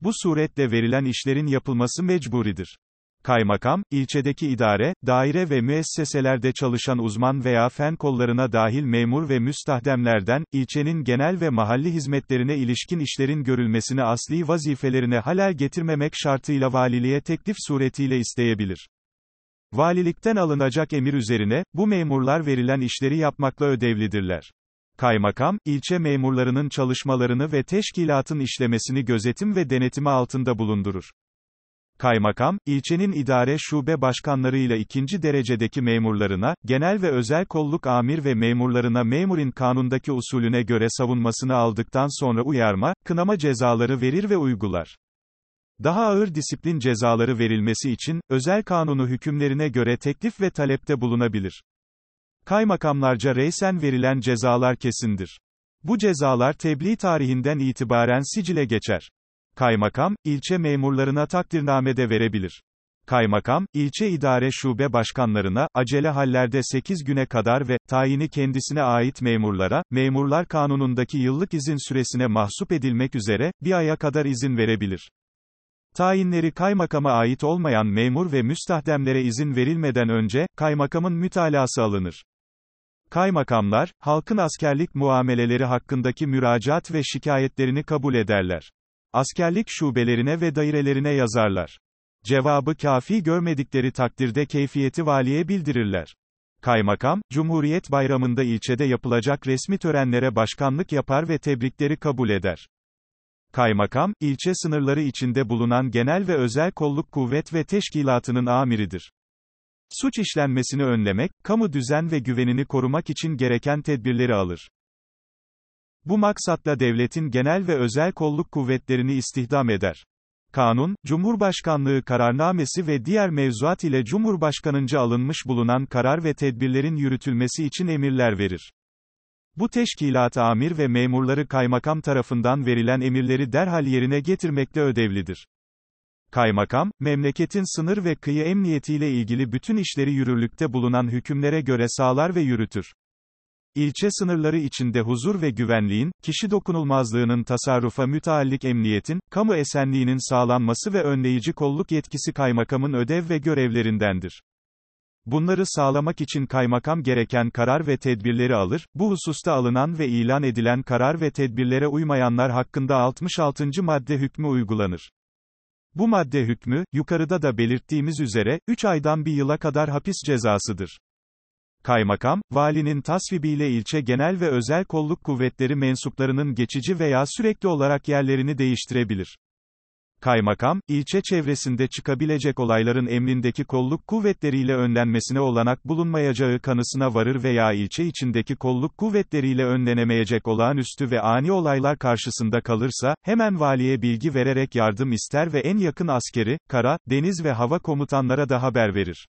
Bu suretle verilen işlerin yapılması mecburidir. Kaymakam, ilçedeki idare, daire ve müesseselerde çalışan uzman veya fen kollarına dahil memur ve müstahdemlerden, ilçenin genel ve mahalli hizmetlerine ilişkin işlerin görülmesini asli vazifelerine halel getirmemek şartıyla valiliğe teklif suretiyle isteyebilir. Valilikten alınacak emir üzerine, bu memurlar verilen işleri yapmakla ödevlidirler. Kaymakam, ilçe memurlarının çalışmalarını ve teşkilatın işlemesini gözetim ve denetimi altında bulundurur. Kaymakam, ilçenin idare şube başkanlarıyla ikinci derecedeki memurlarına, genel ve özel kolluk amir ve memurlarına memurin kanundaki usulüne göre savunmasını aldıktan sonra uyarma, kınama cezaları verir ve uygular. Daha ağır disiplin cezaları verilmesi için, özel kanunu hükümlerine göre teklif ve talepte bulunabilir. Kaymakamlarca reysen verilen cezalar kesindir. Bu cezalar tebliğ tarihinden itibaren sicile geçer. Kaymakam, ilçe memurlarına takdirnamede verebilir. Kaymakam, ilçe idare şube başkanlarına, acele hallerde 8 güne kadar ve, tayini kendisine ait memurlara, memurlar kanunundaki yıllık izin süresine mahsup edilmek üzere, bir aya kadar izin verebilir. Tayinleri kaymakama ait olmayan memur ve müstahdemlere izin verilmeden önce, kaymakamın mütalası alınır. Kaymakamlar, halkın askerlik muameleleri hakkındaki müracaat ve şikayetlerini kabul ederler. Askerlik şubelerine ve dairelerine yazarlar. Cevabı kafi görmedikleri takdirde keyfiyeti valiye bildirirler. Kaymakam, Cumhuriyet Bayramı'nda ilçede yapılacak resmi törenlere başkanlık yapar ve tebrikleri kabul eder. Kaymakam, ilçe sınırları içinde bulunan genel ve özel kolluk kuvvet ve teşkilatının amiridir. Suç işlenmesini önlemek, kamu düzen ve güvenini korumak için gereken tedbirleri alır. Bu maksatla devletin genel ve özel kolluk kuvvetlerini istihdam eder. Kanun, Cumhurbaşkanlığı kararnamesi ve diğer mevzuat ile Cumhurbaşkanınca alınmış bulunan karar ve tedbirlerin yürütülmesi için emirler verir. Bu teşkilat amir ve memurları kaymakam tarafından verilen emirleri derhal yerine getirmekle ödevlidir. Kaymakam, memleketin sınır ve kıyı emniyetiyle ilgili bütün işleri yürürlükte bulunan hükümlere göre sağlar ve yürütür. İlçe sınırları içinde huzur ve güvenliğin, kişi dokunulmazlığının tasarrufa müteallik emniyetin, kamu esenliğinin sağlanması ve önleyici kolluk yetkisi kaymakamın ödev ve görevlerindendir. Bunları sağlamak için kaymakam gereken karar ve tedbirleri alır, bu hususta alınan ve ilan edilen karar ve tedbirlere uymayanlar hakkında 66. madde hükmü uygulanır. Bu madde hükmü, yukarıda da belirttiğimiz üzere, 3 aydan bir yıla kadar hapis cezasıdır. Kaymakam, valinin tasvibiyle ilçe genel ve özel kolluk kuvvetleri mensuplarının geçici veya sürekli olarak yerlerini değiştirebilir. Kaymakam, ilçe çevresinde çıkabilecek olayların emrindeki kolluk kuvvetleriyle önlenmesine olanak bulunmayacağı kanısına varır veya ilçe içindeki kolluk kuvvetleriyle önlenemeyecek olağanüstü ve ani olaylar karşısında kalırsa, hemen valiye bilgi vererek yardım ister ve en yakın askeri, kara, deniz ve hava komutanlara da haber verir.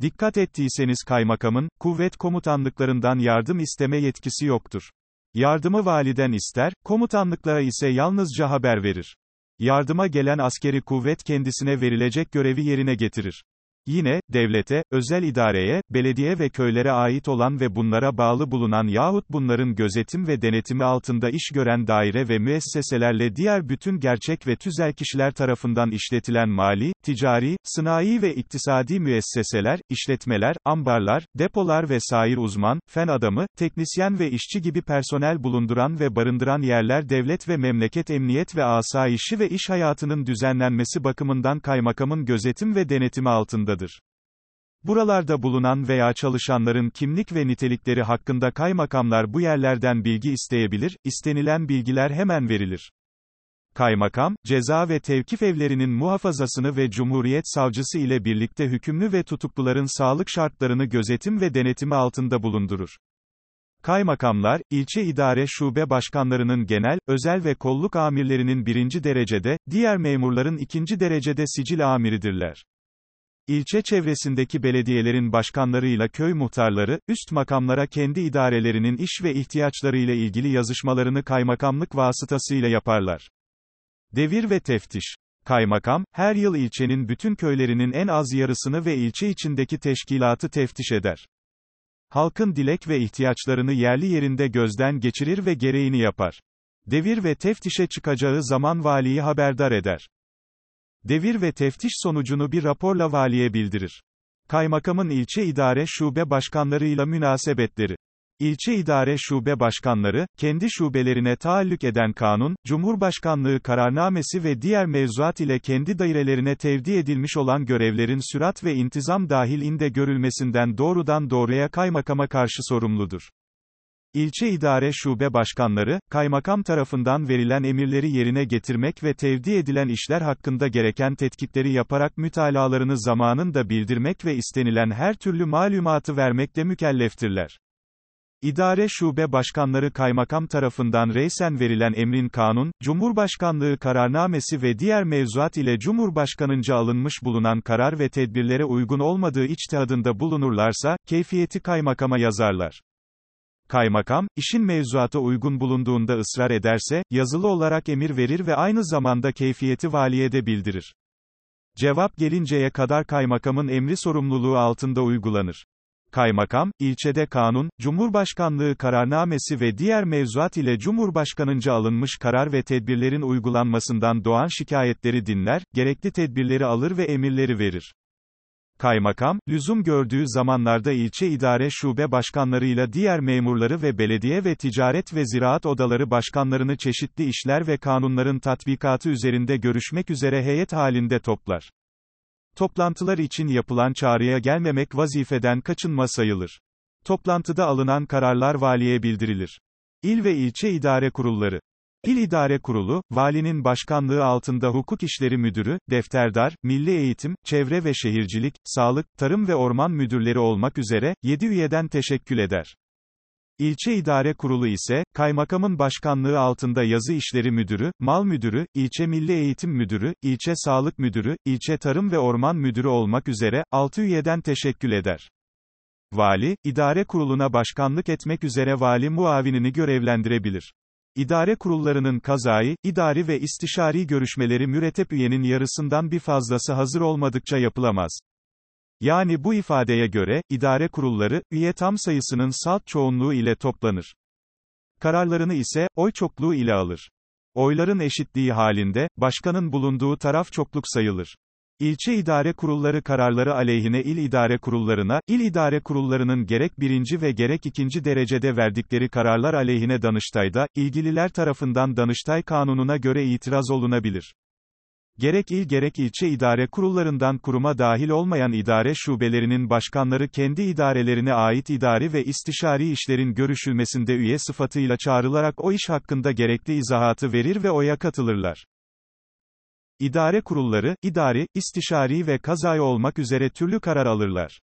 Dikkat ettiyseniz kaymakamın, kuvvet komutanlıklarından yardım isteme yetkisi yoktur. Yardımı validen ister, komutanlıklara ise yalnızca haber verir. Yardıma gelen askeri kuvvet kendisine verilecek görevi yerine getirir. Yine, devlete, özel idareye, belediye ve köylere ait olan ve bunlara bağlı bulunan yahut bunların gözetim ve denetimi altında iş gören daire ve müesseselerle diğer bütün gerçek ve tüzel kişiler tarafından işletilen mali, ticari, sınai ve iktisadi müesseseler, işletmeler, ambarlar, depolar ve sair uzman, fen adamı, teknisyen ve işçi gibi personel bulunduran ve barındıran yerler devlet ve memleket emniyet ve asayişi ve iş hayatının düzenlenmesi bakımından kaymakamın gözetim ve denetimi altındadır. Buralarda bulunan veya çalışanların kimlik ve nitelikleri hakkında kaymakamlar bu yerlerden bilgi isteyebilir, istenilen bilgiler hemen verilir. Kaymakam, ceza ve tevkif evlerinin muhafazasını ve Cumhuriyet Savcısı ile birlikte hükümlü ve tutukluların sağlık şartlarını gözetim ve denetimi altında bulundurur. Kaymakamlar, ilçe idare şube başkanlarının genel, özel ve kolluk amirlerinin birinci derecede, diğer memurların ikinci derecede sicil amiridirler. İlçe çevresindeki belediyelerin başkanlarıyla köy muhtarları, üst makamlara kendi idarelerinin iş ve ihtiyaçlarıyla ilgili yazışmalarını kaymakamlık vasıtasıyla yaparlar. Devir ve teftiş. Kaymakam, her yıl ilçenin bütün köylerinin en az yarısını ve ilçe içindeki teşkilatı teftiş eder. Halkın dilek ve ihtiyaçlarını yerli yerinde gözden geçirir ve gereğini yapar. Devir ve teftişe çıkacağı zaman valiyi haberdar eder. Devir ve teftiş sonucunu bir raporla valiye bildirir. Kaymakamın ilçe idare şube başkanlarıyla münasebetleri. İlçe idare şube başkanları, kendi şubelerine taallük eden kanun, Cumhurbaşkanlığı kararnamesi ve diğer mevzuat ile kendi dairelerine tevdi edilmiş olan görevlerin sürat ve intizam dahilinde görülmesinden doğrudan doğruya kaymakama karşı sorumludur. İlçe idare şube başkanları, kaymakam tarafından verilen emirleri yerine getirmek ve tevdi edilen işler hakkında gereken tetkikleri yaparak mütalalarını zamanında bildirmek ve istenilen her türlü malumatı vermekle mükelleftirler. İdare şube başkanları kaymakam tarafından reysen verilen emrin kanun, Cumhurbaşkanlığı kararnamesi ve diğer mevzuat ile Cumhurbaşkanınca alınmış bulunan karar ve tedbirlere uygun olmadığı içtihadında bulunurlarsa, keyfiyeti kaymakama yazarlar. Kaymakam, işin mevzuata uygun bulunduğunda ısrar ederse, yazılı olarak emir verir ve aynı zamanda keyfiyeti valiyede bildirir. Cevap gelinceye kadar kaymakamın emri sorumluluğu altında uygulanır. Kaymakam, ilçede kanun, Cumhurbaşkanlığı kararnamesi ve diğer mevzuat ile Cumhurbaşkanınca alınmış karar ve tedbirlerin uygulanmasından doğan şikayetleri dinler, gerekli tedbirleri alır ve emirleri verir. Kaymakam, lüzum gördüğü zamanlarda ilçe idare şube başkanlarıyla diğer memurları ve belediye ve ticaret ve ziraat odaları başkanlarını çeşitli işler ve kanunların tatbikatı üzerinde görüşmek üzere heyet halinde toplar. Toplantılar için yapılan çağrıya gelmemek vazifeden kaçınma sayılır. Toplantıda alınan kararlar valiye bildirilir. İl ve ilçe idare kurulları İl İdare Kurulu, valinin başkanlığı altında hukuk işleri müdürü, defterdar, milli eğitim, çevre ve şehircilik, sağlık, tarım ve orman müdürleri olmak üzere, 7 üyeden teşekkül eder. İlçe İdare Kurulu ise, kaymakamın başkanlığı altında yazı işleri müdürü, mal müdürü, ilçe milli eğitim müdürü, ilçe sağlık müdürü, ilçe tarım ve orman müdürü olmak üzere, 6 üyeden teşekkül eder. Vali, idare kuruluna başkanlık etmek üzere vali muavinini görevlendirebilir. İdare kurullarının kazayı, idari ve istişari görüşmeleri mürettep üyenin yarısından bir fazlası hazır olmadıkça yapılamaz. Yani bu ifadeye göre, idare kurulları, üye tam sayısının salt çoğunluğu ile toplanır. Kararlarını ise, oy çokluğu ile alır. Oyların eşitliği halinde, başkanın bulunduğu taraf çokluk sayılır. İlçe idare kurulları kararları aleyhine il idare kurullarına, il idare kurullarının gerek birinci ve gerek ikinci derecede verdikleri kararlar aleyhine Danıştay'da, ilgililer tarafından Danıştay kanununa göre itiraz olunabilir. Gerek il gerek ilçe idare kurullarından kuruma dahil olmayan idare şubelerinin başkanları kendi idarelerine ait idari ve istişari işlerin görüşülmesinde üye sıfatıyla çağrılarak o iş hakkında gerekli izahatı verir ve oya katılırlar. İdare kurulları, idari, istişari ve kazayı olmak üzere türlü karar alırlar.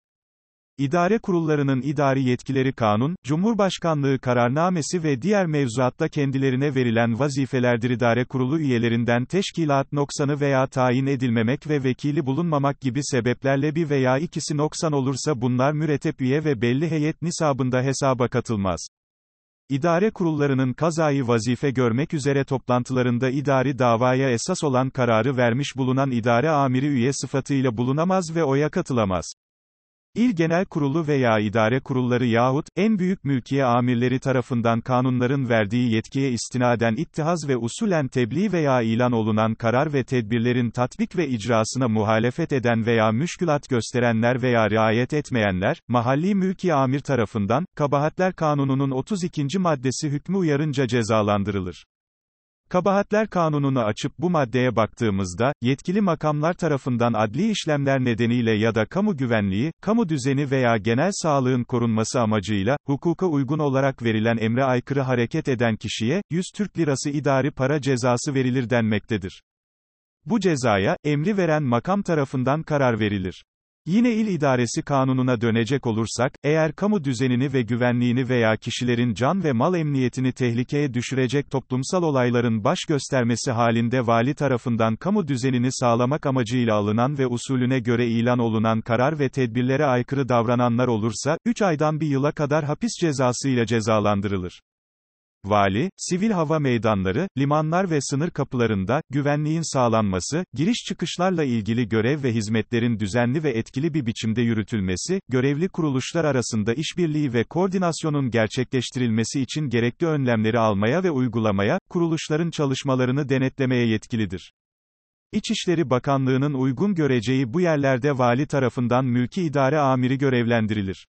İdare kurullarının idari yetkileri kanun, Cumhurbaşkanlığı kararnamesi ve diğer mevzuatta kendilerine verilen vazifelerdir idare kurulu üyelerinden teşkilat noksanı veya tayin edilmemek ve vekili bulunmamak gibi sebeplerle bir veya ikisi noksan olursa bunlar müretep üye ve belli heyet nisabında hesaba katılmaz. İdare kurullarının kazayı vazife görmek üzere toplantılarında idari davaya esas olan kararı vermiş bulunan idare amiri üye sıfatıyla bulunamaz ve oya katılamaz. İl Genel Kurulu veya idare kurulları yahut, en büyük mülkiye amirleri tarafından kanunların verdiği yetkiye istinaden ittihaz ve usulen tebliğ veya ilan olunan karar ve tedbirlerin tatbik ve icrasına muhalefet eden veya müşkülat gösterenler veya riayet etmeyenler, mahalli mülki amir tarafından, Kabahatler Kanunu'nun 32. maddesi hükmü uyarınca cezalandırılır. Kabahatler Kanunu'nu açıp bu maddeye baktığımızda, yetkili makamlar tarafından adli işlemler nedeniyle ya da kamu güvenliği, kamu düzeni veya genel sağlığın korunması amacıyla, hukuka uygun olarak verilen emre aykırı hareket eden kişiye, 100 Türk Lirası idari para cezası verilir denmektedir. Bu cezaya, emri veren makam tarafından karar verilir. Yine il idaresi kanununa dönecek olursak, eğer kamu düzenini ve güvenliğini veya kişilerin can ve mal emniyetini tehlikeye düşürecek toplumsal olayların baş göstermesi halinde vali tarafından kamu düzenini sağlamak amacıyla alınan ve usulüne göre ilan olunan karar ve tedbirlere aykırı davrananlar olursa, 3 aydan bir yıla kadar hapis cezası ile cezalandırılır. Vali, sivil hava meydanları, limanlar ve sınır kapılarında, güvenliğin sağlanması, giriş çıkışlarla ilgili görev ve hizmetlerin düzenli ve etkili bir biçimde yürütülmesi, görevli kuruluşlar arasında işbirliği ve koordinasyonun gerçekleştirilmesi için gerekli önlemleri almaya ve uygulamaya, kuruluşların çalışmalarını denetlemeye yetkilidir. İçişleri Bakanlığı'nın uygun göreceği bu yerlerde vali tarafından mülki idare amiri görevlendirilir.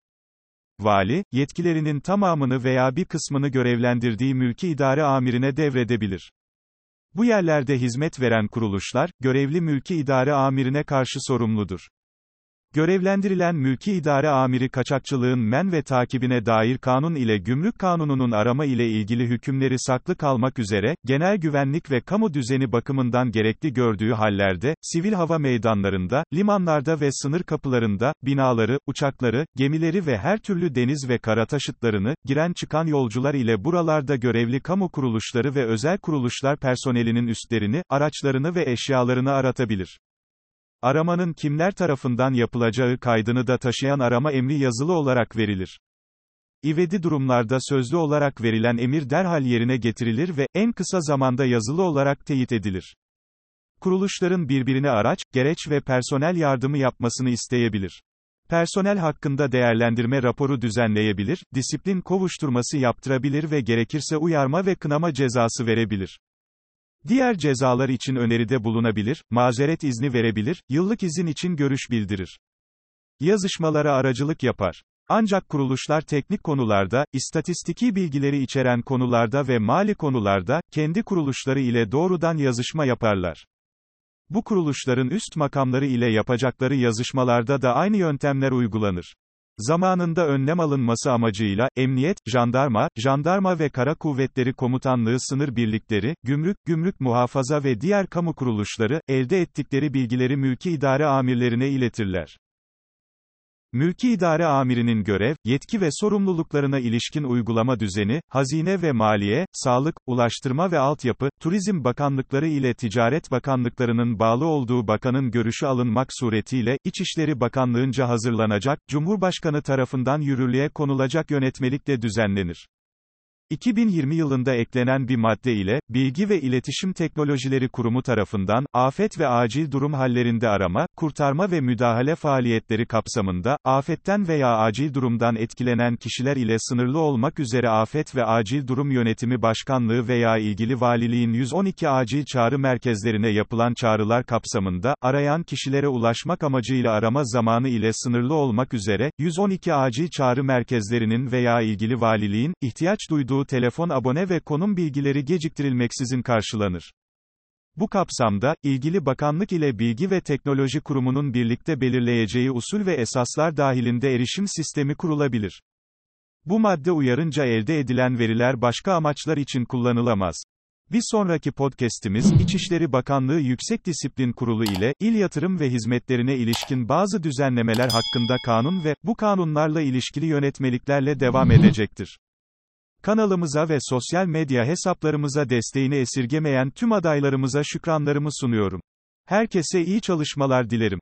Vali, yetkilerinin tamamını veya bir kısmını görevlendirdiği mülki idare amirine devredebilir. Bu yerlerde hizmet veren kuruluşlar, görevli mülki idare amirine karşı sorumludur. Görevlendirilen mülki idare amiri kaçakçılığın men ve takibine dair kanun ile gümrük kanununun arama ile ilgili hükümleri saklı kalmak üzere, genel güvenlik ve kamu düzeni bakımından gerekli gördüğü hallerde, sivil hava meydanlarında, limanlarda ve sınır kapılarında, binaları, uçakları, gemileri ve her türlü deniz ve kara taşıtlarını, giren çıkan yolcular ile buralarda görevli kamu kuruluşları ve özel kuruluşlar personelinin üstlerini, araçlarını ve eşyalarını aratabilir. Aramanın kimler tarafından yapılacağı kaydını da taşıyan arama emri yazılı olarak verilir. İvedi durumlarda sözlü olarak verilen emir derhal yerine getirilir ve, en kısa zamanda yazılı olarak teyit edilir. Kuruluşların birbirine araç, gereç ve personel yardımı yapmasını isteyebilir. Personel hakkında değerlendirme raporu düzenleyebilir, disiplin kovuşturması yaptırabilir ve gerekirse uyarma ve kınama cezası verebilir. Diğer cezalar için öneride bulunabilir, mazeret izni verebilir, yıllık izin için görüş bildirir. Yazışmalara aracılık yapar. Ancak kuruluşlar teknik konularda, istatistiki bilgileri içeren konularda ve mali konularda, kendi kuruluşları ile doğrudan yazışma yaparlar. Bu kuruluşların üst makamları ile yapacakları yazışmalarda da aynı yöntemler uygulanır. Zamanında önlem alınması amacıyla, emniyet, jandarma, jandarma ve kara kuvvetleri komutanlığı sınır birlikleri, gümrük, gümrük muhafaza ve diğer kamu kuruluşları, elde ettikleri bilgileri mülki idare amirlerine iletirler. Mülki idare amirinin görev, yetki ve sorumluluklarına ilişkin uygulama düzeni, hazine ve maliye, sağlık, ulaştırma ve altyapı, turizm bakanlıkları ile ticaret bakanlıklarının bağlı olduğu bakanın görüşü alınmak suretiyle, İçişleri Bakanlığınca hazırlanacak, Cumhurbaşkanı tarafından yürürlüğe konulacak yönetmelikle düzenlenir. 2020 yılında eklenen bir madde ile, Bilgi ve İletişim Teknolojileri Kurumu tarafından, afet ve acil durum hallerinde arama, kurtarma ve müdahale faaliyetleri kapsamında, afetten veya acil durumdan etkilenen kişiler ile sınırlı olmak üzere Afet ve Acil Durum Yönetimi Başkanlığı veya ilgili valiliğin 112 acil çağrı merkezlerine yapılan çağrılar kapsamında, arayan kişilere ulaşmak amacıyla arama zamanı ile sınırlı olmak üzere, 112 acil çağrı merkezlerinin veya ilgili valiliğin, ihtiyaç duyduğu telefon abone ve konum bilgileri geciktirilmeksizin karşılanır. Bu kapsamda, ilgili bakanlık ile Bilgi ve Teknoloji Kurumu'nun birlikte belirleyeceği usul ve esaslar dahilinde erişim sistemi kurulabilir. Bu madde uyarınca elde edilen veriler başka amaçlar için kullanılamaz. Bir sonraki podcast'imiz, İçişleri Bakanlığı Yüksek Disiplin Kurulu ile, il yatırım ve hizmetlerine ilişkin bazı düzenlemeler hakkında kanun ve, bu kanunlarla ilişkili yönetmeliklerle devam edecektir. Kanalımıza ve sosyal medya hesaplarımıza desteğini esirgemeyen tüm adaylarımıza şükranlarımı sunuyorum. Herkese iyi çalışmalar dilerim.